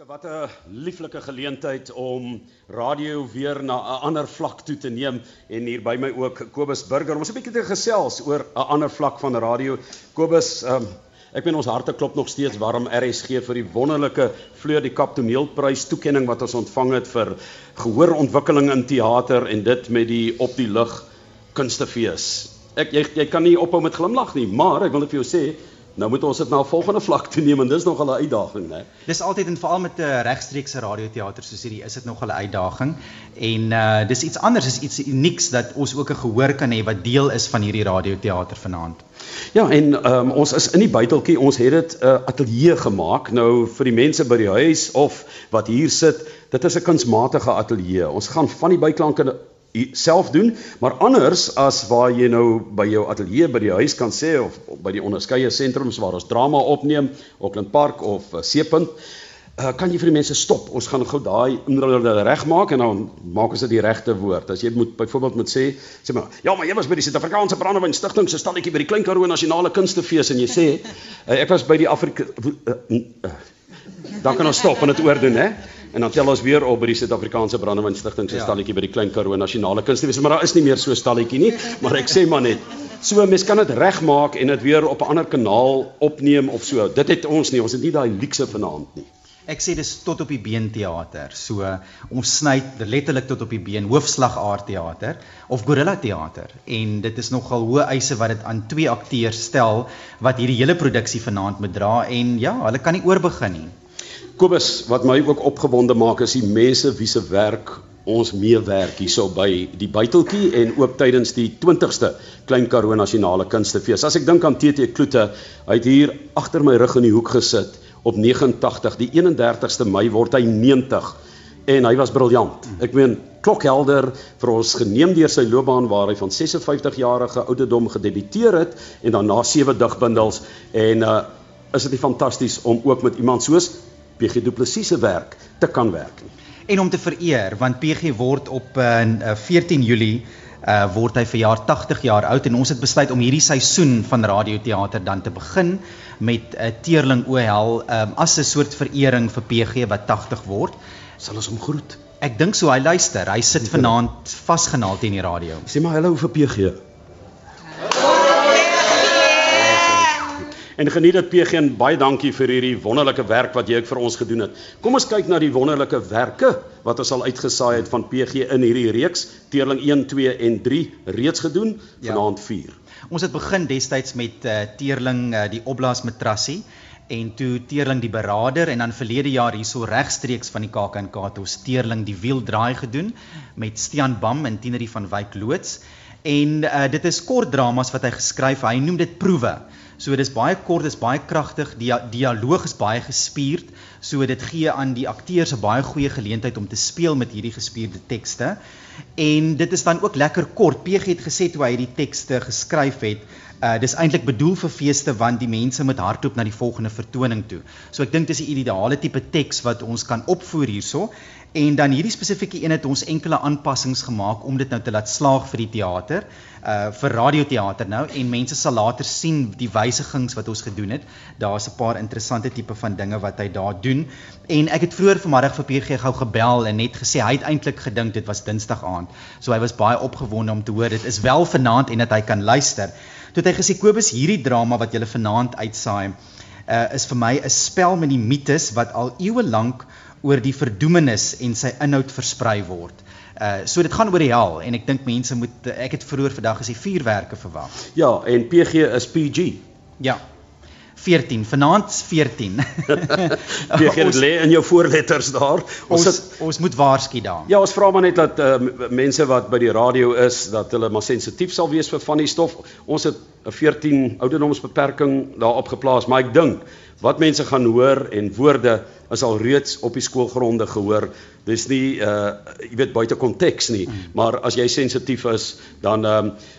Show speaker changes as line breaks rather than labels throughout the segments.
Wieske, wat 'n lieflike geleentheid om radio weer na 'n ander vlak toe te neem en hier by my ook Kobus Burger. Ons 'n bietjie te gesels oor 'n ander vlak van radio. Kobus, um, ek meen ons harte klop nog steeds warm RSG vir die wonderlike Fleur die Kap toneelprys toekenning wat ons ontvang het vir gehoorontwikkeling in teater en dit met die op die lug kunstefees. Ek jy, jy kan nie ophou met glimlag nie, maar ek wil net vir jou sê Nou moet ons dit na 'n volgende vlak toe neem en dis nog 'n uitdaging, né?
Dis altyd en veral met 'n uh, regstreekse radioteater soos hierdie is dit nog 'n uitdaging. En uh dis iets anders, is iets unieks dat ons ook 'n gehoor kan hê wat deel is van hierdie radioteater vanaand.
Ja, en um, ons is in die buiteltjie, ons het dit 'n uh, ateljee gemaak. Nou vir die mense by die huis of wat hier sit, dit is 'n kunsmatige ateljee. Ons gaan van die byklanke self doen, maar anders as waar jy nou by jou ateljee by die huis kan sê of, by die onderskeie sentrums waar ons drama opneem, Auckland Park of uh, Seepunt, uh, kan jy vir die mense stop. Ons gaan gou daai inrede regmaak en dan maak ons dit die regte woord. As jy moet byvoorbeeld moet sê, sê maar, ja, maar jy was by die Suid-Afrikaanse Brandewyn Stichting se stalletjie by die Klein Karoo Nasionale Kunstefees en jy sê, uh, ek was by die Afrika uh, uh, dan kan ons stop en dit oordoen, hè? En dan tel ons weer op by die Suid-Afrikaanse Brandewyn Stichting se ja. stalletjie by die Klein Karoo Nasionale Kunstefees, maar daar is nie meer so 'n stalletjie nie, maar ek sê maar net. So mens kan dit regmaak en dit weer op 'n ander kanaal opneem of so. Dit het ons nie, ons het nie daai luukse vanaand nie.
Ek sê dis tot op die been teater. So ons sny letterlik tot op die been hoofslag aard teater of gorilla teater en dit is nogal hoë eise wat dit aan twee akteurs stel wat hierdie hele produksie vanaand moet dra en ja, hulle kan nie oorbegin nie.
Kobus, wat my ook opgewonde maak is die mense wie se werk ons meewerk hierso by die buiteltjie en ook tydens die 20ste Klein Karoo Nasionale Kunstefees. As ek dink aan TT Kloete, hy het hier agter my rug in die hoek gesit op 89, die 31ste Mei word hy 90 en hy was briljant. Ek meen klokhelder vir ons geneem deur sy loopbaan waar hy van 56 jarige ouderdom gedebuteer het en dan na sewe digbundels en uh is dit nie fantasties om ook met iemand soos PG Du Plessis se werk te kan werk nie.
En om te vereer want PG word op uh, 14 Julie uh word hy verjaar 80 jaar oud en ons het besluit om hierdie seisoen van radioteater dan te begin met 'n uh, teerling OHL um, as 'n soort verering vir PG wat 80 word.
Sal ons hom groet.
Ek dink so hy luister. Hy sit vanaand vasgenaal teen die radio.
Sê maar hallo vir PG. En geniet dit PG en baie dankie vir hierdie wonderlike werk wat jy ook vir ons gedoen het. Kom ons kyk na die wonderlike werke wat ons al uitgesaai het van PG in hierdie reeks, Teerling 1, 2 en 3 reeds gedoen, ja. vanaand 4.
Ons het begin destyds met uh, Teerling uh, die opblaas matrassie en toe Teerling die berader en dan verlede jaar hierso regstreeks van die KAKNK ons Teerling die wiel draai gedoen met Stian Bam en Tinerie van Wyk loods. En uh, dit is kort dramas wat hy geskryf. Hy noem dit proewe. So dis baie kort, dis baie kragtig, die dialoog is baie gespierd, so dit gee aan die akteurs 'n baie goeie geleentheid om te speel met hierdie gespierde tekste. En dit is dan ook lekker kort. PG het gesê toe hy hierdie tekste geskryf het, uh dis eintlik bedoel vir feeste want die mense moet hardloop na die volgende vertoning toe. So ek dink dis 'n ideale tipe teks wat ons kan opvoer hierso. En dan hierdie spesifieke een het ons enkele aanpassings gemaak om dit nou te laat slaag vir die teater, uh vir radioteater nou en mense sal later sien die wysigings wat ons gedoen het. Daar's 'n paar interessante tipe van dinge wat hy daar doen. En ek het vroeër vanmiddag vir PG gou gebel en net gesê hy het eintlik gedink dit was Dinsdag aand. So hy was baie opgewonde om te hoor dit is wel vanaand en dat hy kan luister. Toe het hy gesê Kobus hierdie drama wat jy vanaand uitsaai uh is vir my 'n spel met die mites wat al eeue lank oor die verdoemenis en sy inhoud versprei word. Uh so dit gaan oor die hel en ek dink mense moet ek het vroeër vandag gesê vuurwerke verwag.
Ja, en PG is PG.
Ja. 14 vanaand 14.
PG het lê in jou voorletters daar.
Ons ons, sit, ons moet waarsku daar.
Ja, ons vra maar net dat uh, mense wat by die radio is dat hulle maar sensitief sal wees vir van die stof. Ons het 'n 14 ouderdomsbeperking daarop geplaas, maar ek dink wat mense gaan hoor en woorde is al reeds op die skoolgronde gehoor. Dis nie uh jy weet buite konteks nie, mm. maar as jy sensitief is, dan ehm um,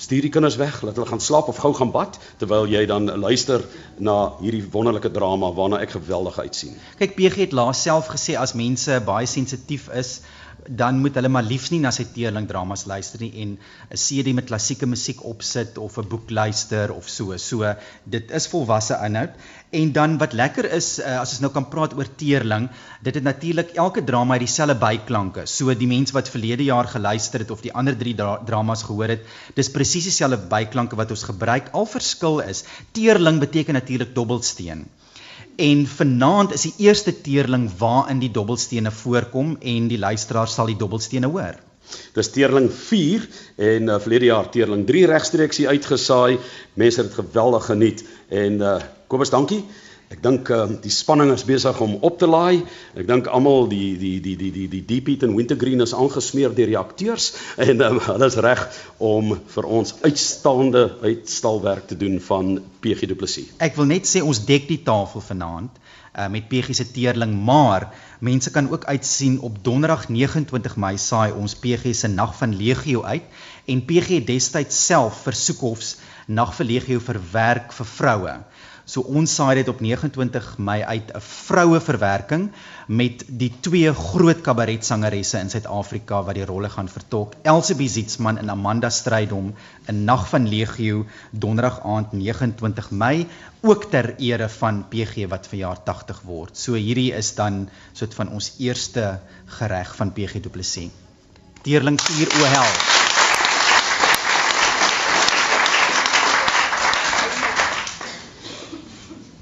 Stuur die kinders weg, laat hulle gaan slaap of gou gaan bad terwyl jy dan luister na hierdie wonderlike drama waarna ek geweldig uitsien.
Kyk, PG het laas self gesê as mense baie sensitief is, dan moet hulle maar liefs nie na sy teerling dramas luister nie en 'n CD met klassieke musiek opsit of 'n boek luister of so. So dit is volwasse inhoud. En dan wat lekker is uh, as ons nou kan praat oor teerling, dit het natuurlik elke drama het dieselfde byklanke. So die mense wat verlede jaar geluister het of die ander 3 dra dramas gehoor het, dis presies dieselfde byklanke wat ons gebruik. Al verskil is, teerling beteken natuurlik dobbelsteen. En vanaand is die eerste teerling waarin die dobbelstene voorkom en die luisteraar sal die dobbelstene hoor.
Dis teerling 4 en uh, verlede jaar teerling 3 regstreeks hier uitgesaai. Mense het dit geweldig geniet en uh, Kobus, dankie. Ek dink uh, die spanning is besig om op te laai. Ek dink almal die die die die die die Deep Heat en Wintergreen is aangesmeer deur die akteurs en um, hulle is reg om vir ons uitstaande uitstalwerk te doen van PG Du Plessis.
Ek wil net sê ons dek die tafel vanaand uh, met PG se teerling, maar mense kan ook uitsien op Donderdag 29 Mei saai ons PG se Nag van Legio uit en PG het destyds self vir Soekhofs Nag vir Legio verwerk vir vroue. So ons saai dit op 29 Mei uit 'n vroue verwerking met die twee groot kabaretsangeresse in Suid-Afrika wat die rolle gaan vertolk. Elsabie Zietsman en Amanda Strydom in Nag van Legio donderdag aand 29 Mei ook ter ere van PG wat verjaar 80 word. So hierdie is dan soort van ons eerste gereg van PG Du Plessis. Teerling 4 o hel.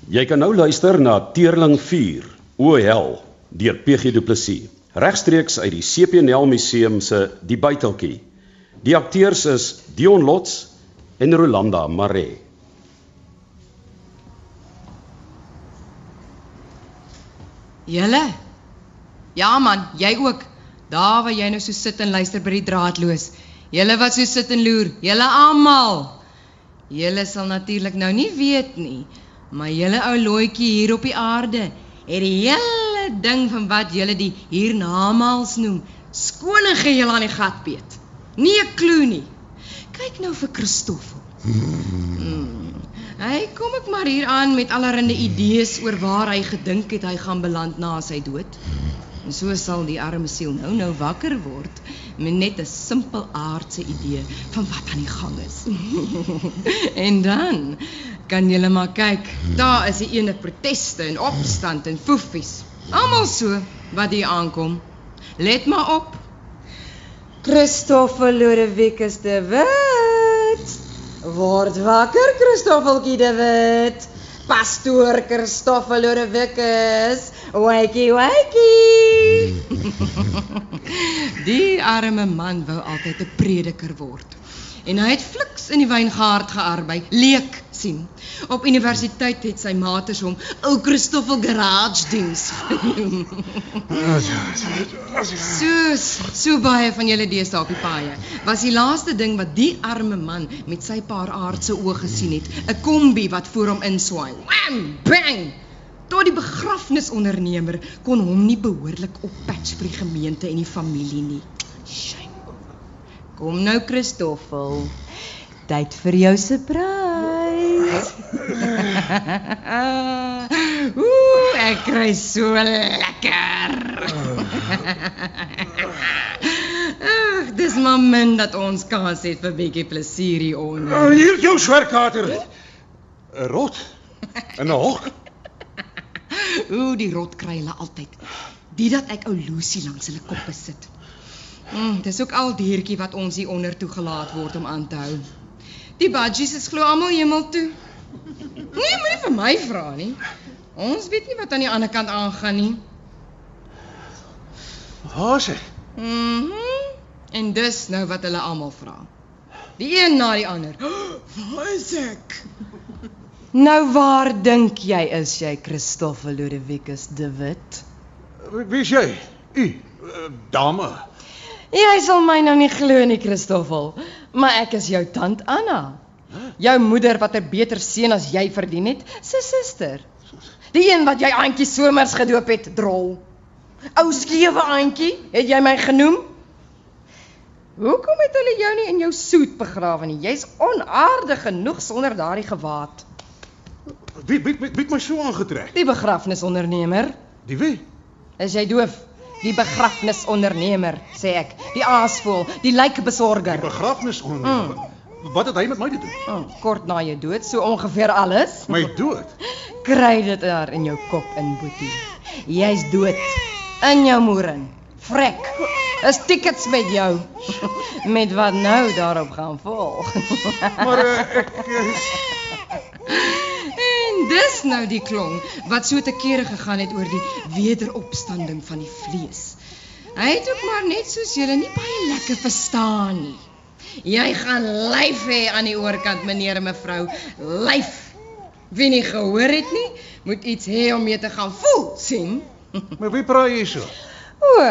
Jy kan nou luister na Teerling 4 O hel deur PG Du Plessis regstreeks uit die CPNL Museum se Die Buiteltjie. Die akteurs is Dion Lots en Rolanda Mare.
Julle? Ja man, jy ook. Daar waar jy nou so sit en luister by die draadloos. Julle wat so sit en loer, julle almal. Julle sal natuurlik nou nie weet nie. Maar julle ou looitjie hier op die aarde het die hele ding van wat julle die hiernamaals noem, skonige julle aan die gat beet. Nie 'n klou nie. Kyk nou vir Christoffel. Hmm. Hy kom ek maar hier aan met allerlei idees oor waar hy gedink het hy gaan beland na sy dood. En so sal die arme siel nou nou wakker word met net 'n simpel aardse idee van wat aan die gang is. en dan kan julle maar kyk, daar is die ene proteste en opstand en foefies. Almal so wat hier aankom. Let maar op. Christoffel Lodewikus de Wit. Word wakker Christoffeltjie de Wit. Pastoor Christoffel Lodewikus. Wakey wakey. Die arme man wou altyd 'n prediker word. En hy het fliks in die wyngaard gearbei, leek sien. Op universiteit het sy mates hom ou Christoffel Garage diens. Soos so baie van julle deesdae op die paaie. Was die laaste ding wat die arme man met sy paar aardse oë gesien het, 'n kombi wat voor hom inswaai. Wham! Bang! Tot die begrafnisondernemer kon hom nie behoorlik oppatch vir die gemeente en die familie nie. Shame. Kom nou Christoffel. Tyd vir jou surprise. Ooh, ek kry so lekker. Ag, dis maar min dat ons kans het vir bietjie plesier hier onder.
Oh, hier jou swerkater. 'n Rot. In 'n hok.
Ooh, die rot kry hulle altyd. Dit dat ek ou Lucy langs hulle koppe sit. Mm, dis ook al diertjie wat ons hier onder toegelaat word om aan te hou. Die budgies is glo almal hemel toe. Nee, moenie vir my vra nie. Ons weet nie wat aan die ander kant aangaan nie.
Waar is hy?
Mhm. Mm en dis nou wat hulle almal vra. Die een na die ander. Waar is ek? Nou waar dink jy is jy Christoffel Ludwigus de Wit?
Wie is jy? U, uh, dame.
Jy sal my nou nie glo nie Christoffel, maar ek is jou tant Anna. Jou moeder wat 'n beter seun as jy verdien het, se suster. Die een wat jy aantjie somers gedoop het, drol. Ou skewe aantjie, het jy my genoem? Hoekom het hulle jou nie in jou soet begrawe nie? Jy's onaardig genoeg sonder daardie gewaad.
Wie wie wie wie het my so aangetrek?
Die begrafnisondernemer.
Die wie?
Is jy doof? Die begrafnisondernemer, sê ek. Die aasvoël, die lijkbesorger.
Die begrafnis onder. Mm. Wat het hy met my te doen?
Oh, kort na jou dood, so ongeveer alles.
My dood.
Kry dit daar in jou kop in, Boetie. Jy's dood. In jou moering. Frek. Is tickets met jou. Met wat nou daarop gaan volg.
Maar uh, ek uh,
dis nou die klong wat so te kere gegaan het oor die wederopstanding van die vlees. Hy het ook maar net soos julle nie baie lekker verstaan nie. Jy gaan lyf hê aan die oorkant meneer en mevrou, lyf. Wie nie gehoor het nie, moet iets hê om mee te gaan voel, sien?
maar wie praat jy so?
O,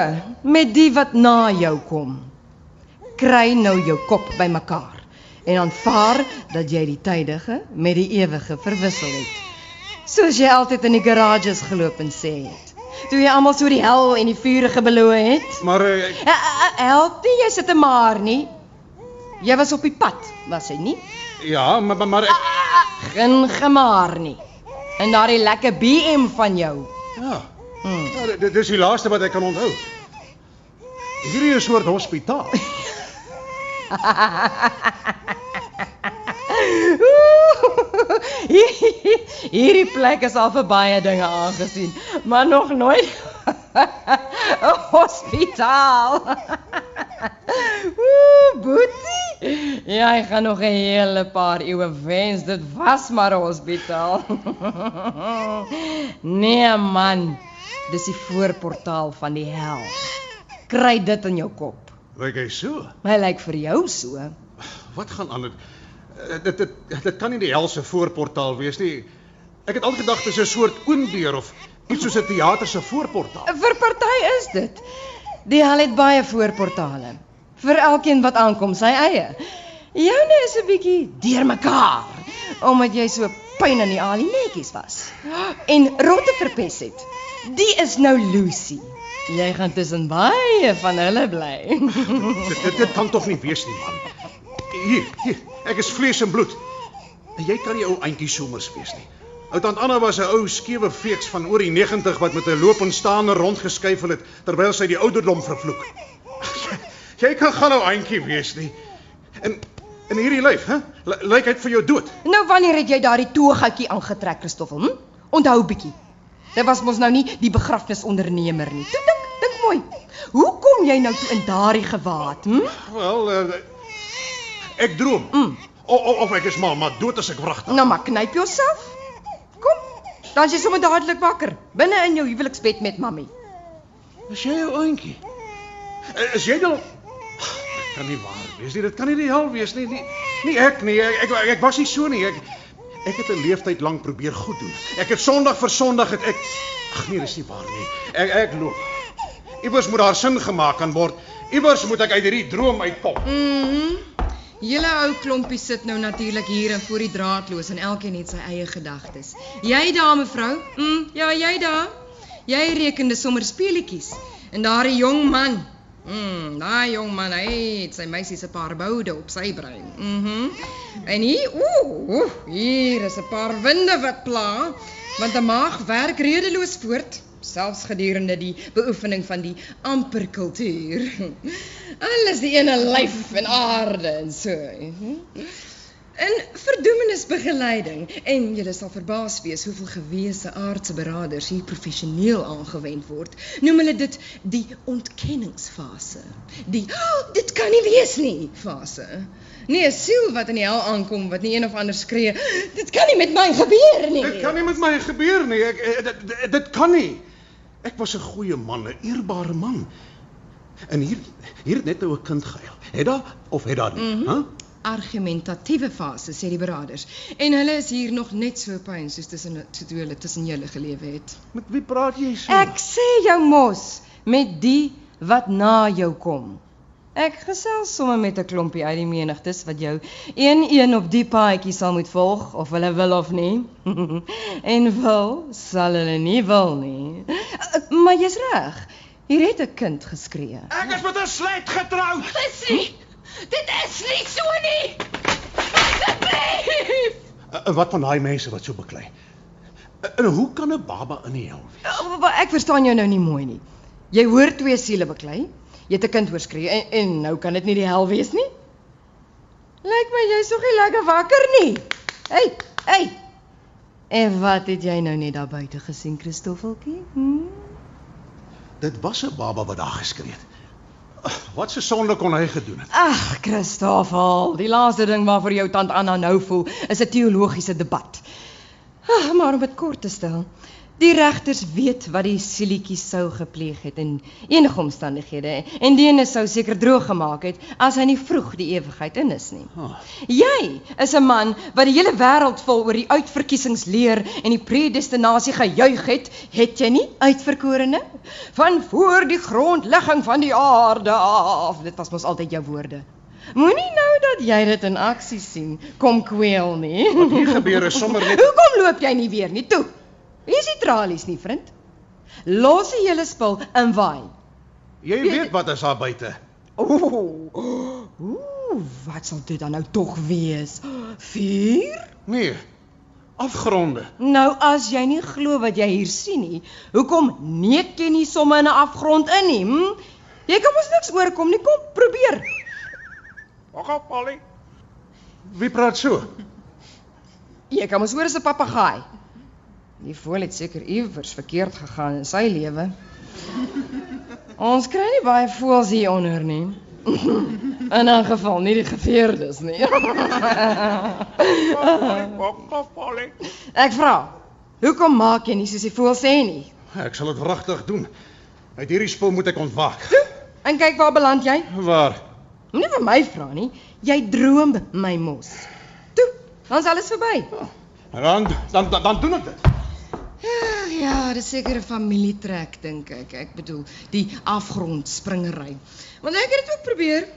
met die wat na jou kom. Kry nou jou kop bymekaar en aanvaar dat jy die tydige met die ewige verwissel het. Soos jy altyd in die garages geloop en sê het. Toe jy almal so die hel en die vurige beloof het.
Maar uh,
Eh, eh, Help nie, jy sit 'n maar nie. Jy was op die pad, was jy nie?
ja, maar maar, maar ek
Geen gemaar nie. En daardie lekker BM van jou.
ja.
Hmm.
ja dit- dit is die laaste wat ek kan onthou. Hierdie is 'n soort hospitaal.
Hierdie plek is al vir baie dinge aangesien, maar nog nooit 'n hospitaal. Ooh, Boetie. Jy gaan nog 'n hele paar eeue wens dit was maar 'n hospitaal. Nee man, dis die voorportaal van die hel. Kry dit in jou kop.
Lyk hy so?
My lyk vir jou so.
Wat gaan aan dit? Eh, Dit dit dit kan nie die hel se voorportaal wees nie. Ek het altyd gedag dit is 'n soort oonbeer of iets soos 'n teater se voorportaal.
Vir party is dit. Die hel het baie voorportale. Vir elkeen wat aankom sy eie. Joune is 'n bietjie deurmekaar omdat jy so pyn in die alie netjies was. En rotte verpes het. Die is nou Lucy. Jy gaan tussen baie van hulle bly.
Dit, dit dit kan tog nie wees nie man. Hier, hier, ek is vlees en bloed. En jy kan nie ou eintjie somers wees nie. Ou tant Anna was 'n ou skewe feeks van oor die 90 wat met 'n loop en staande rondgeskuifel het terwyl sy die ouderdom vervloek. Jy kan gaan ou eintjie wees nie. En in hierdie lyf, hè? Lyk dit vir jou dood?
nou wanneer het jy daardie toegoutjie aangetrek, Christoffel? Hm? Onthou bietjie. Dit was mos nou nie die begrafnisondernemer nie. Toe dink, dink mooi. Hoe kom jy nou toe in daardie gewaad, hm?
Wel, uh, ek droom.
Mm.
O, o, of ek is maar maar dood as ek wragtig.
Nou maar knyp jouself. Kom. Dan is jy sommer dadelik wakker binne in jou huweliksbed met mammie.
Is jy 'n oentjie? Is jy dan Dit kan nie waar wees nie. Dit kan nie die hel wees nie. Nie, nie ek nie. Ek, ek ek was nie so nie. Ek ek het 'n leeftyd lank probeer goed doen. Ek het Sondag vir Sondag het ek Ag nee, dis nie waar nie. Ek ek loop. Iewers moet daar sin gemaak kan word. Iewers moet ek uit hierdie droom uitkom.
Mhm. Julle ou klompie sit nou natuurlik hier en voor die draadloos en elkeen het sy eie gedagtes. Jy daar mevrou? Mm, ja, jy daar. Jy rekende sommer speletjies. En daardie jong man. Mm, daai jong man, hy het sy meisie se paar boude op sy brein. Mhm. En hier, ooh, ooh, hier is 'n paar winde wat pla, want 'n maag werk redeloos voort selfs gedurende die beoefening van die amper kultuur. Alles die ene lyf en aarde en so. mhm. In verdoemenisbegeleiding en jy sal verbaas wees hoeveel gewese aardse beraders hier professioneel aangewend word. Noem hulle dit die ontkenningsfase. Die oh, dit kan nie wees nie fase. Nee, 'n siel wat in die hel aankom wat nie een of ander skree, dit kan nie met my gebeur nie.
Dit kan nie met my gebeur nie. Ek eh, dit, dit, dit kan nie. Ek was 'n goeie man, 'n eerbare man. En hier hier het net nou 'n kind gehuil. Het daar of het daar nie? Mm. -hmm.
argumentatiewe fase sê die beraders en hulle is hier nog net so pyn soos tussen toe hulle tussen julle gelewe het.
Met wie praat jy so?
Ek sê jou mos met die wat na jou kom. Ek gesels sommer met 'n klompie uit die menigtes wat jou een een op die paadjie sal moet volg of hulle wil of nie. en wil sal hulle nie wil nie. Uh, Maar jy's reg. Hier het 'n kind geskree.
Ek is met 'n slet getroud.
Dis nie. Dit is nie so nie. Asseblief.
Uh, wat van daai mense wat so beklei? Uh, en hoe kan 'n baba in die hel wees?
Maar Ek verstaan jou nou nie mooi nie. Jy hoor twee siele beklei. Jy het 'n kind hoor skree en, en nou kan dit nie die hel wees nie. Lyk my jy's nog nie lekker wakker nie. Hey, hey. En wat het jy nou net daar buite gesien, Christoffeltjie? Hm?
Dit was 'n baba wat daar geskree het. Wat se sonde kon hy gedoen het?
Ag, Christoffel, die laaste ding waarvoor jou tant Anna nou voel, is 'n teologiese debat. Ag, maar om dit kort te stel, die regters weet wat die sielietjie sou gepleeg het in enige omstandighede en die sou seker droog gemaak het as hy nie vroeg die ewigheid in is nie.
Ah.
Jy is 'n man wat die hele wêreld vol oor die uitverkiesingsleer en die predestinasie gejuig het, het jy nie uitverkorene? Van voor die grondlegging van die aarde af. Dit was mos altyd jou woorde. Moenie nou dat jy dit in aksie sien, kom kweel nie.
Wat hier gebeur is sommer net
Hoekom loop jy nie weer nie toe? Hier is die tralies nie, vriend. Los die hele spul in waai.
Jy weet wat is daar buite.
Ooh. Ooh, wat sal dit dan nou tog wees? Vuur?
Nee. Afgronde.
Nou as jy nie glo wat jy hier sien nie, hoekom neek jy nie sommer in 'n afgrond in nie? Hm? Jy kan mos niks oorkom nie. Kom, probeer.
Wag op, Polly. Wie praat so?
Jy kan mos hoor as 'n papegaai. Die voël het seker iewers verkeerd gegaan in sy lewe. Ons kry nie baie voëls hier onder nie. In 'n geval nie die geveerdes nie. Ek vra, hoekom maak jy nie soos die voël sê nie?
Ek sal dit wragtig doen. Uit hierdie spul moet ek ontwaak.
En kyk waar beland jy?
Waar?
Moenie vir my vra nie. Jy droom my mos. Toe, dan's alles verby.
Dan dan dan, dan doen ek dit.
Ag ja, dis seker 'n familietrek dink ek. Ek bedoel, die afgrondspringery. Want ek het dit ook probeer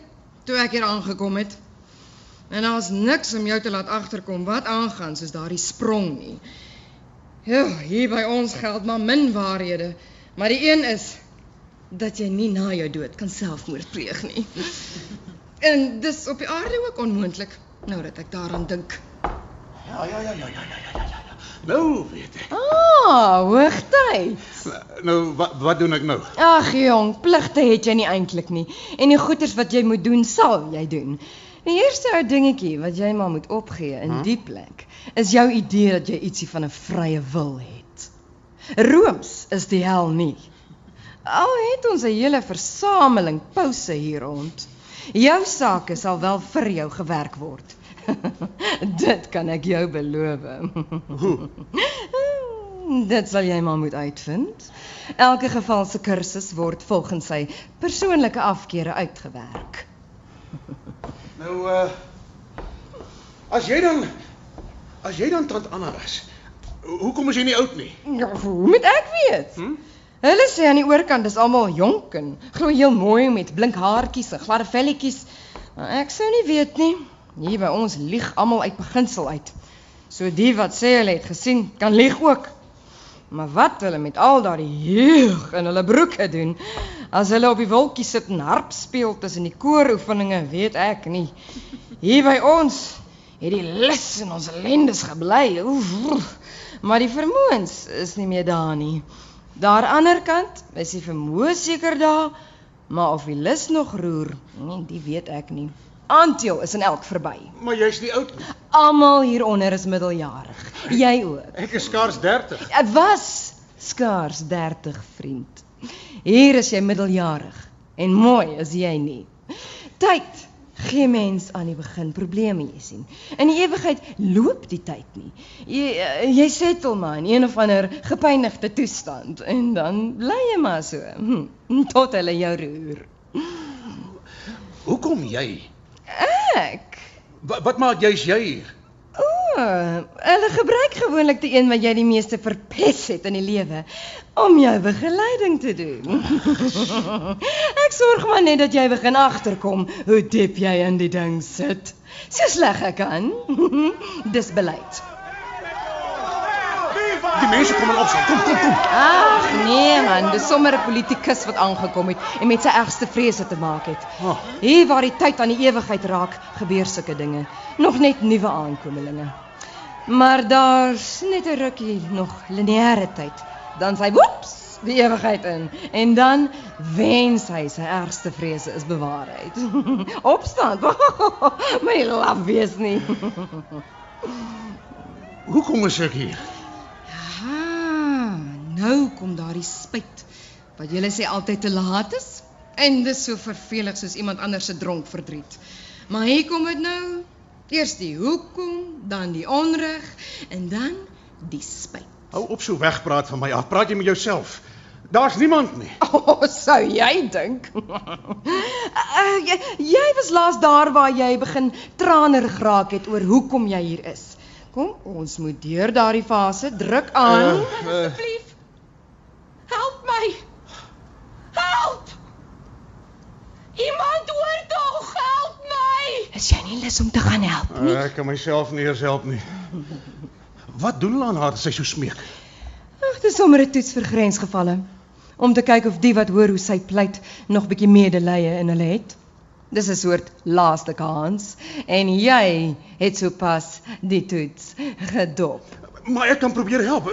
toe ek hier aangekom het. En daar's niks om jou te laat agterkom wat aangaan soos daardie sprong nie. Ja, hier by ons geld maar min waarhede, maar die een is dat jy nie na jou dood kan selfmoord pleeg nie. En dis op die aarde ook onmoontlik, nou dat ek daaraan dink.
Ja, ja, ja, ja, ja, ja, ja, ja. Nou weet ek.
Ah, hoogtyd.
Nou wat wat doen ek nou?
Ag jong, pligte het jy nie eintlik nie. En die goeders wat jy moet doen, sal jy doen. Die eerste ou dingetjie wat jy maar moet opgee in
Hm?
die plek is jou idee dat jy ietsie van 'n vrye wil het. Rooms is die hel nie. Al het ons 'n hele versameling pouse hier rond. Jou sake sal wel vir jou gewerk word. Dit kan ek jou beloof. Dit sal jy maar moet uitvind. Elke geval se kursus word volgens sy persoonlike afkeure uitgewerk.
Nou uh As jy dan as jy dan tant Anna was. ho- Hoekom is jy nie oud nie?
Ja, hoe moet ek weet?
Hm?
Hulle sê aan die oorkant is almal jonk en glo heel mooi met blink haartjies en gladde velletjies. Ek sou nie weet nie. Hier by ons lieg almal uit beginsel uit. So die wat sê hulle het gesien, kan lieg ook. Maar wat hulle met al daardie jeug in hulle broeke doen as hulle op die wolkie sit en harp speel tussen die kooroefeninge, weet ek nie. Hier by ons het die lus in ons ellendes gebly. Oef. Maar die vermoëns is nie meer daar nie. Daar aan die ander kant is die vermoë seker daar, maar of die lus nog roer, nee, die weet ek nie. Aanteel is in elk verby.
Maar jy's nie oud nie.
Almal hieronder is middeljarig. Jy ook.
Ek is skaars 30.
Ek was skaars 30, vriend. Hier is jy middeljarig en mooi is jy nie. Tyd gee mens aan die begin probleme jy sien. In die ewigheid loop die tyd nie. Jy eh, jy settle maar in een of ander gepynigde toestand en dan bly jy maar so hm, tot hulle jou roer.
Hoekom jy?
Ek
Wat, wat maak jy's jy hier?
O, hulle gebruik gewoonlik die een wat jy die meeste verpes het in die lewe om jou begeleiding te doen. ek sorg maar net dat jy begin agterkom hoe diep jy in die ding sit. So sleg ek kan. Dis beleid.
Die mense kom in opstand. Kom, kom, kom.
Ag nee man, dis sommer 'n politikus wat aangekom het en met sy ergste vrese te maak het.
Ah.
Hier waar die tyd aan die ewigheid raak, gebeur sulke dinge. Nog net nuwe aankomelinge. Maar daar's net 'n rukkie nog lineêre tyd. Dan sy woeps die ewigheid in en dan wens hy sy ergste vrese is bewaarheid. Opstand. My laf wees nie.
Hoekom is ek hier?
Nou kom daardie spyt wat julle sê altyd te laat is en dis so vervelig soos iemand anders se dronk verdriet. Maar hier kom dit nou. Eers die hoekom, dan die onreg en dan die spyt.
Hou op so wegpraat van my af. Praat jy met jouself? Daar's niemand nie.
O, oh, sou jy dink? uh, jy, jy was laas daar waar jy begin traner geraak het oor hoekom jy hier is. Kom, ons moet deur daardie fase druk aan.
Uh, uh.
Asseblief. Help my. Help! Iemand hoor tog, help my. Is jy nie lus om te gaan help nie?
Uh, ek kan myself nie eens help nie. Wat doen hulle aan haar as sy so smeek?
Ag, dis sommer 'n toets vir grensgevalle om te kyk of die wat hoor hoe sy pleit nog bietjie medelee in hulle het. Dis 'n soort laaste kans en jy het sopas die toets gedop.
Maar ek kan probeer help.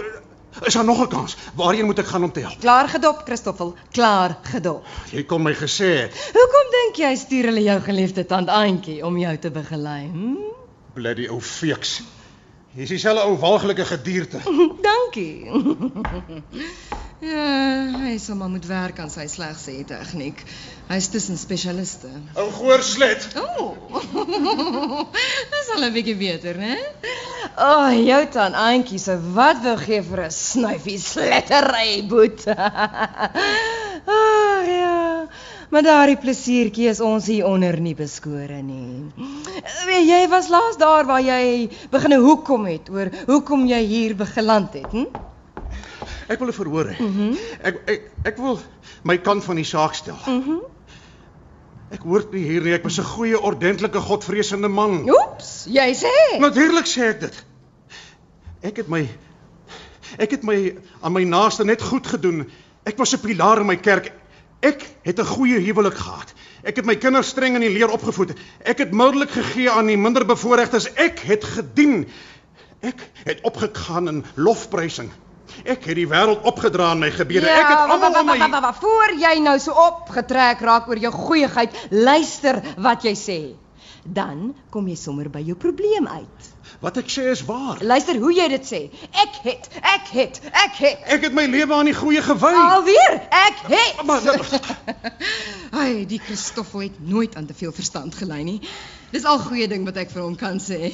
Is daar nog 'n kans? Waarheen moet ek gaan om te help?
Klaar gedop, Christoffel, klaar gedop.
Jy kon my gesê.
Hoekom dink jy stuur hulle jou geliefde tant Auntie om jou te begelei? Hm?
Bloody ou feeks. Jy's dieselfde ou walglike gedierte.
Dankie. ja, hy sal maar moet werk aan sy slegsê tegniek. Hy's tussen spesialiste.
Ou goorslet.
O. Oh. Dis al 'n bietjie beter, né? O, oh, jou tan Auntie se wat wil gee vir 'n snuifie slettery boet. Ag oh, ja. Maar daardie plesiertjie is ons hier onder nie beskore nie. Weet jy was laas daar waar jy begine hoekom het oor hoekom jy hier begeland het, hm?
Ek wil 'n verhoor hê.
Mm
Ek ek ek wil my kant van die saak stel.
mhm. Mm
Ek hoort nie hier nie. Ek was 'n goeie, ordentlike, godvreesende man.
Oeps, jy sê.
Natuurlik sê ek dit. Ek het my ek het my aan my naaste net goed gedoen. Ek was 'n pilaar in my kerk. Ek het 'n goeie huwelik gehad. Ek het my kinders streng in die leer opgevoed. Ek het mildelik gegee aan die minderbevoorregtes. Ek het gedien. Ek het opgegaan in lofprysing. Ek het die wêreld opgedra in my gebede.
Ja,
ek het almal om my
wa- Voor jy nou so opgetrek raak oor jou goeieheid, luister wat jy sê. Dan kom jy sommer by jou probleem uit.
Wat ek sê is waar.
Luister hoe jy dit sê. Ek het, ek het, ek het.
Ek het my lewe aan die goeie gewy.
Alweer, ek het.
Maar
Ai, die Christoffel het nooit aan te veel verstand gelei nie. Dis al goeie ding wat ek vir hom kan sê.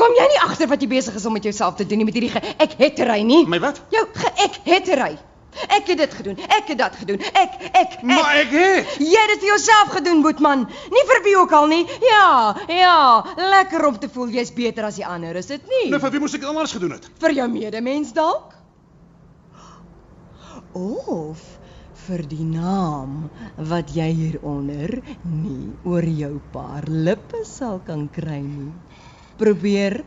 Kom jy nie agter wat jy besig is om met jouself te doen nie met hierdie ge ek hettery nie?
my wat?
Jou ge ek hettery. Ek het dit gedoen. Ek het dat gedoen. Ek ek ek.
Maar ek het.
Jy het dit vir jouself gedoen, Boetman. Nie vir wie ook al nie. Ja, ja, lekker om te voel jy's beter as die ander, is dit nie?
Nou vir wie moes ek anders gedoen het?
Vir jou medemens dalk? Of vir die naam wat jy hieronder nie oor jou paar lippe sal kan kry nie. Probeer.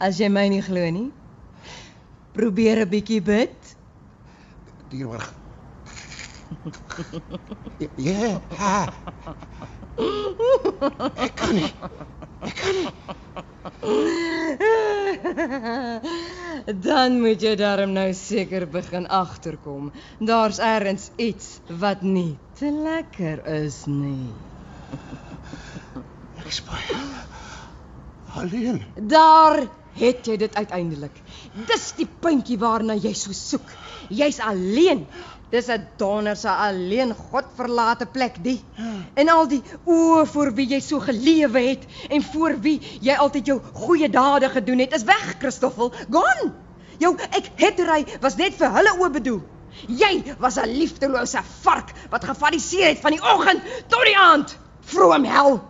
As jy my nie glo nie. Probeer 'n bietjie bid.
Dieroor. Ja. Ja. Ek kan nie.
Dan moet jy daarom nou seker begin agterkom. Daar's ergens iets wat nie te lekker is nie.
Ek baie alleen.
Daar het jy dit uiteindelik. Dis die puntjie waarna jy so soek. Jy's alleen. Dis 'n donderse alleen godverlate plek die. En al die oë voor wie jy so gelewe het en voor wie jy altyd jou goeie dade gedoen het, is weg, Christoffel. Gone. Jou ek hettery was net vir hulle oë bedoel. Jy was 'n liefdelose vark wat gefariseer het van die oggend tot die aand. Vroom hel.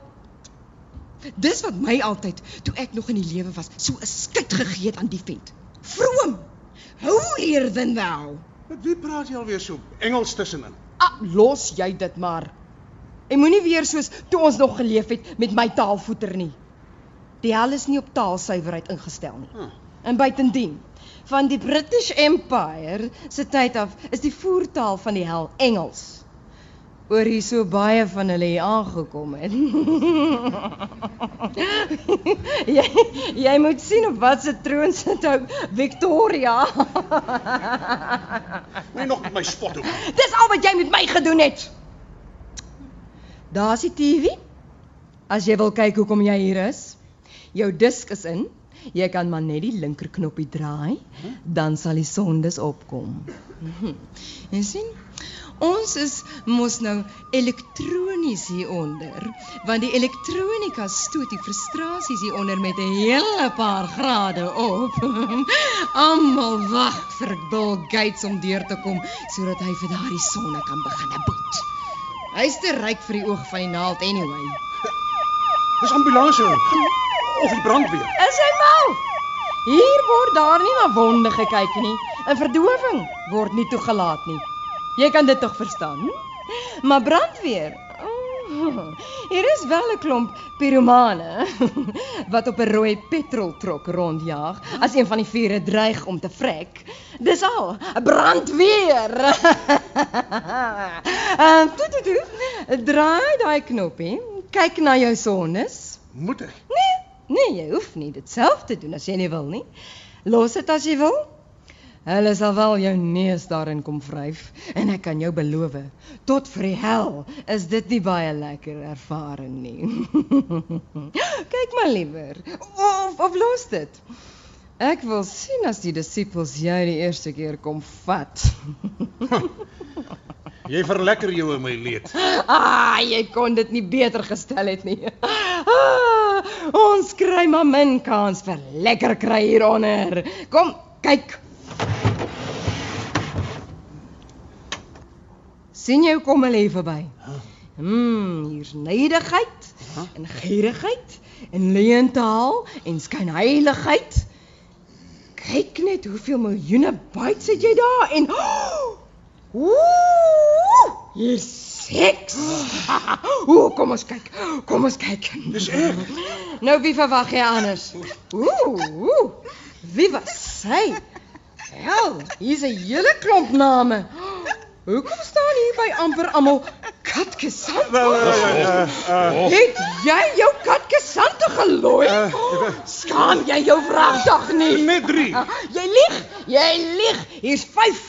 Dis wat my altyd toe ek nog in die lewe was, so 'n skit gegee het aan die vent. Vroom. Holier than thou.
Met wie praat jy alweer so Engels tussenin?
Ah, los jy dit maar. En moenie weer soos toe ons nog geleef het met my taalvoeter nie. Die hel is nie op taalsuiwerheid ingestel nie.
Huh.
En buitendien, van die British Empire se tyd af is die voertaal van die hel Engels. Oor hier so baie van hulle hier aangekom het. jy jy moet sien op wat se troon sit ou Victoria.
Nee nog met my spot ook.
Dis al wat jy met my gedoen het. Daar's die TV. As jy wil kyk hoekom jy hier is. Jou disk is in. Jy kan maar net die linker knoppie draai, dan sal die sondes opkom. Jy sien? Ons is mos nou elektronies hieronder, want die elektronika stoot die frustrasies hieronder met 'n hele paar grade op. Almal wag vir Bill Gates om deur te kom sodat hy vir daardie sonne kan begin boet. Hy's te ryk vir die oog van die naald anyway.
Dis ambulansie of die brandweer.
Is hy mal? Hier word daar nie na wonde gekyk nie. 'n Verdowing word nie toegelaat nie. Jy kan dit tog verstaan? Maar brandweer. Oh, hier is wel 'n klomp piromane wat op 'n rooi petroltrok rondjaag as een van die vure dreig om te vrek. Dis al, 'n brandweer. Ehm toe toe toe. Draai daai knoppie. Kyk na jou sonnes.
Moet ek?
Nee, nee, jy hoef nie dit self te doen as jy nie wil nie. Los dit as jy wil. Hulle sal wel jou neus daarin kom vryf en ek kan jou beloof, tot vir die hel is dit nie baie lekker ervaring nie. Kyk maar liewer. Of of los dit. Ek wil sien as die disippels jy die eerste keer kom vat.
Jy verlekker jou in my leed.
Ah, jy kon dit nie beter gestel het nie. Ah, ons kry maar min kans vir lekker kry hieronder. Kom, kyk. Sien hoe kom hulle hier verby? Hmm, hier's neidigheid en gierigheid en leentaal en skynheiligheid. Kyk net hoeveel miljoene bytes het jy daar en Ooh! Hier's seks. Ooh, kom ons kyk. Kom ons kyk.
Dis ek.
Nou wie verwag jy anders? Ooh, ooh. Wie was sy? Hel, hier's 'n hele klomp name. Hoekom staan hier by amper almal katkesant?
Wel, uh, uh,
Het jy jou katkesante gelooi? Skaam jy jou vragdag nie?
net 3.
Jy lieg, jy lieg. Hier's 5.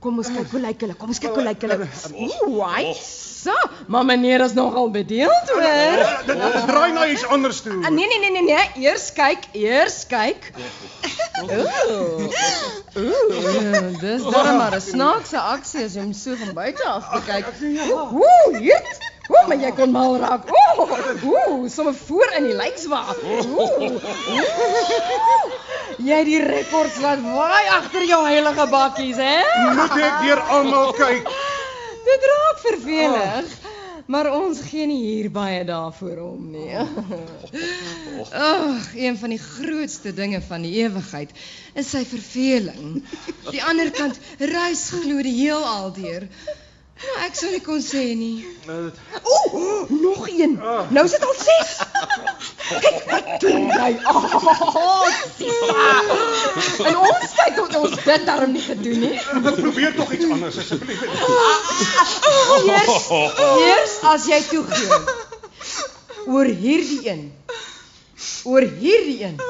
Kom ons kyk hoe lyk hulle. Kom ons kyk hoe lyk hulle. Ooh, hy so. Maar meneer is nogal bedeeld hoor.
Dit dit draai na iets anders toe.
Ah, nee nee nee nee nee, eers kyk, eers kyk. Ooh. Ooh, dis dan maar 'n snaakse aksie as jy hom so van buite af kyk. Ooh, hier. Ooh, maar jy kon mal raak. Ooh, ooh, sommer voor in die lykswa. Ooh. Jy het die rekords wat waai agter jou heilige bakkies, hè?
Moet ek deur almal kyk?
Dit raak vervelig. Maar ons gee nie hier baie daarvoor om nie. Ag, een van die grootste dinge van die ewigheid is sy verveling. Die ander kant reis glo die heelal deur. Maar ek sou nie kon sê nie. Ooh, nog een. Nou is dit al 6. Kyk wat doen jy? Oh, Sisa. En ons kyk tot ons dit daarom nie gedoen nie.
Probeer tog iets anders asseblief.
Eers, eers as jy toegee. Oor hierdie een. Oor hierdie een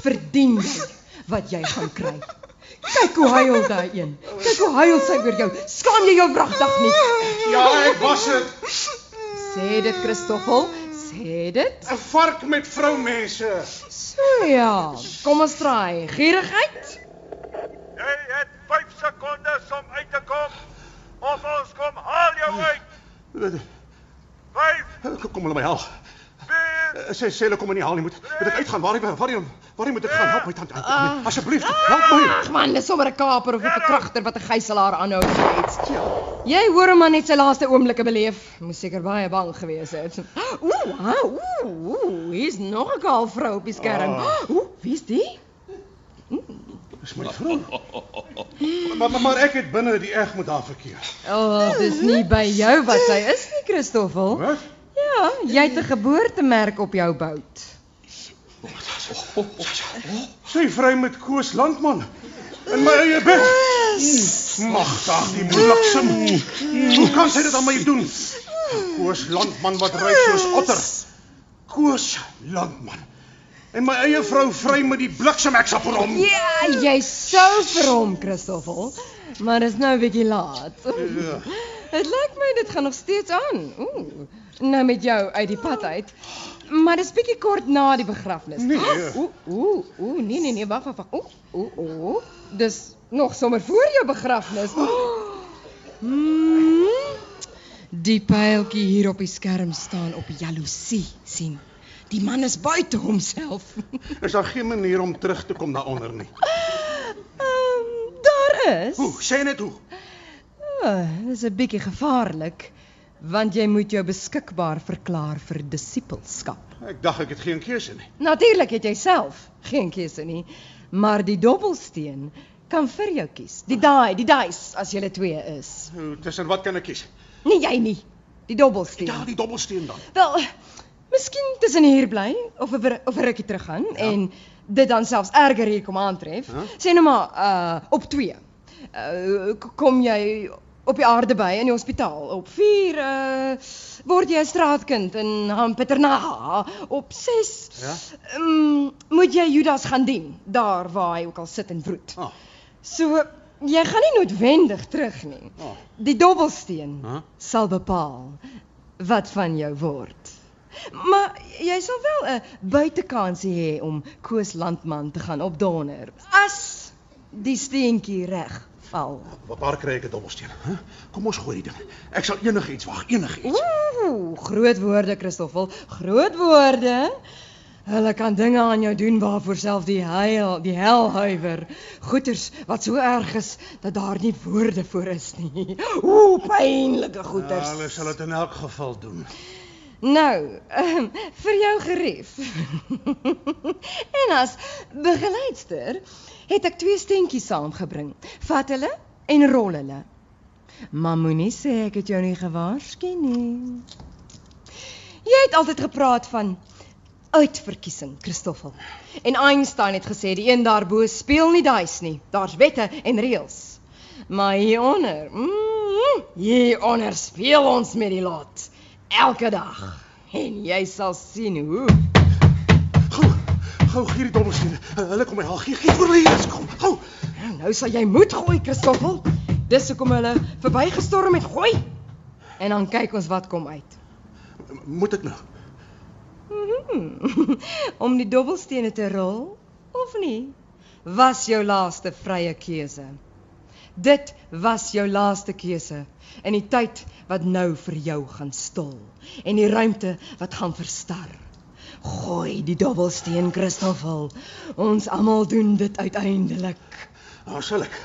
verdien jy wat jy gaan kry. Kyk hoe huil daai een. Hoe huil sy oor jou. Skaam jy jou wragtig nie?
Ja, ek was dit.
Sê dit Christoffel, sê dit.
'n Vark met vroumense.
So ja, kom ons draai. Gierigheid?
Jy het 5 sekondes om uit te kom of ons kom haal jou uit. 5
Kom hulle my help.
4
Sê sê hulle kom my nie haal nie. Moet moet ek uitgaan? Waar waar waar moet ek gaan? Help my tante. Asseblief, help my.
Ag man, dis sommer 'n kaper of 'n verkragter wat 'n gijslaer aanhou of iets. Jy hoor hom maar net sy laaste oomblikke beleef. Moes seker baie bang gewees het. Ooh, ah, ooh, ooh, hier's nog 'n kaal vrou op die skerm. Ooh, wie's die?
Dis my vrou. Maar, maar maar ek het binne die eg met haar verkeer.
O, oh, dis nie by jou wat sy is nie, Christoffel.
Wat?
Ja, jy het 'n geboortemerk op jou bout.
Sy vry met Koos Landman in my eie bed. Magtig die bliksem. Hoe kan sy dit aan my doen? Koos Landman wat ry soos otter. Koos Landman. En my eie vrou vry met die bliksem ek sap vir hom.
Ja, jy sou vir hom, Christoffel. Maar dis nou 'n bietjie laat. Dit lyk my dit gaan nog steeds aan. Ooh. Nou met jou uit die pad uit. Maar dis bietjie kort na die begrafnis.
Nee.
Ooh, ooh, ooh, nee nee nee, wag wag wag. Ooh, ooh, ooh. Dis nog sommer voor jou begrafnis. Hmm. Die pyltjie hier op die skerm staan op jaloesie, sien. Die man is buite homself.
Is daar geen manier om terug te kom daaronder nie.
Ehm daar is.
Hoe? Sê net hoe.
Oh, dis 'n bietjie gevaarlik want jy moet jou beskikbaar verklaar vir disippelskap.
Ek dink ek het geen keuse nie.
Natuurlik het jy self geen keuse nie, maar die dobbelsteen kan vir jou kies. Die daai, die dice as julle twee is.
Hoe tussen wat kan ek kies?
Nie jy nie. Die dobbelsteen.
Ja, die dobbelsteen dan.
Wel, miskien tussen hier bly of of 'n rukkie terug gaan ja. en dit dan selfs erger hier kom aantref.
Ja.
Sê nou maar uh op 2. Uh kom jy op die aarde by in die hospitaal. Op 4 uh word jy 'n straatkind in Hampeterna. Op 6
Ja.
um, moet jy Judas gaan dien daar waar hy ook al sit en broed.
Ah.
So jy gaan nie noodwendig terug nie.
Ah.
Die dobbelsteen
Huh?
sal bepaal wat van jou word. Maar jy sal wel 'n buitekansie hê om Koos Landman te gaan opdonder as die steentjie reg val.
Wat waar kry ek 'n dobbelsteen? Huh? Kom ons gooi die ding. Ek sal enigiets wag, enigiets.
Ooh, groot woorde Christoffel, groot woorde. Hulle kan dinge aan jou doen waarvoor self die hel, die hel huiwer. Goeters wat so erg is dat daar nie woorde voor is nie. Ooh, pynlike goeters.
Ja, hulle sal dit in elk geval doen.
Nou, um, vir jou gerief. en as begeleidster het ek twee steentjies saamgebring. Vat hulle en rol hulle. Maar moenie sê ek het jou nie gewaarsku nie. Jy het altyd gepraat van uitverkiesing, Christoffel. En Einstein het gesê die een daarbo speel nie duis nie. Daar's wette en reëls. Maar hieronder, mm, hieronder speel ons met die lot elke dag. En jy sal sien hoe.
Gou, gou gee die dobbelsteen. Hulle kom my haal. Gee, gee vir hulle hier. Kom, gou.
Nou, nou sal jy moet gooi, Christoffel. Dis hoekom hulle verbygestorm het gooi. En dan kyk ons wat kom uit.
Moet ek nou?
Hmm. Om die dobbelstene te rol of nie? Was jou laaste vrye keuse. Dit was jou laaste keuse in die tyd wat nou vir jou gaan stol en die ruimte wat gaan verstar. Gooi die dobbelsteen, Christoffel. Ons almal doen dit uiteindelik.
Nou sal ek.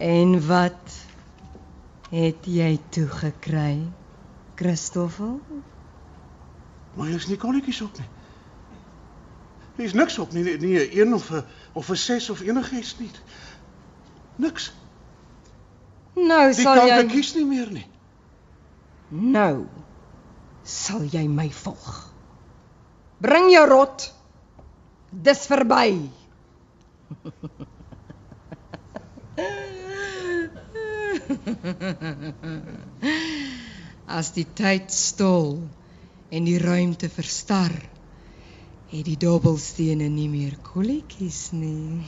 En wat het jy toe gekry, Christoffel?
Maar hier's nie kolletjies op nie. Hier's niks op nie, nie, 'n 1 of 'n of 'n 6 of enigiets nie. Niks.
Nou
Die
sal
kan
jy
ek kies nie meer nie.
Nou sal jy my volg. Bring jou rot. Dis verby. As die tyd stol en die ruimte verstar, het die dobbelstene nie meer kolletjies nie.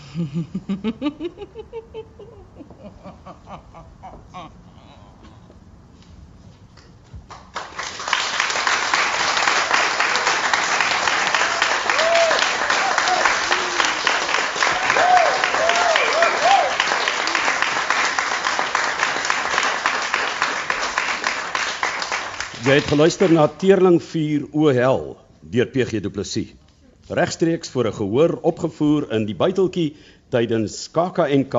Jy het geluister na Teerling 4 O Hel deur PG Du Plessis. Regstreeks voor 'n gehoor opgevoer in die buiteltjie tydens KAKNK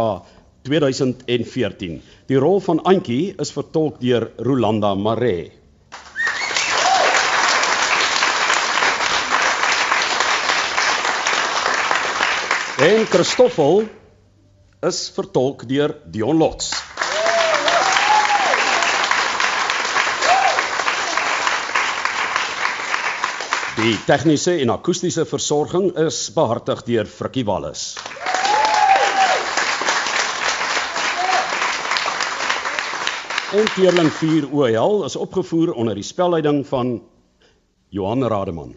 2014. Die rol van Antjie is vertolk deur Rolanda Maree. En Christoffel is vertolk deur Dion Lots. Die tegniese en akoestiese versorging is behartig deur Frikkie Wallis. En Teerling 4 OL is opgevoer onder die spelleiding van Johan Rademan.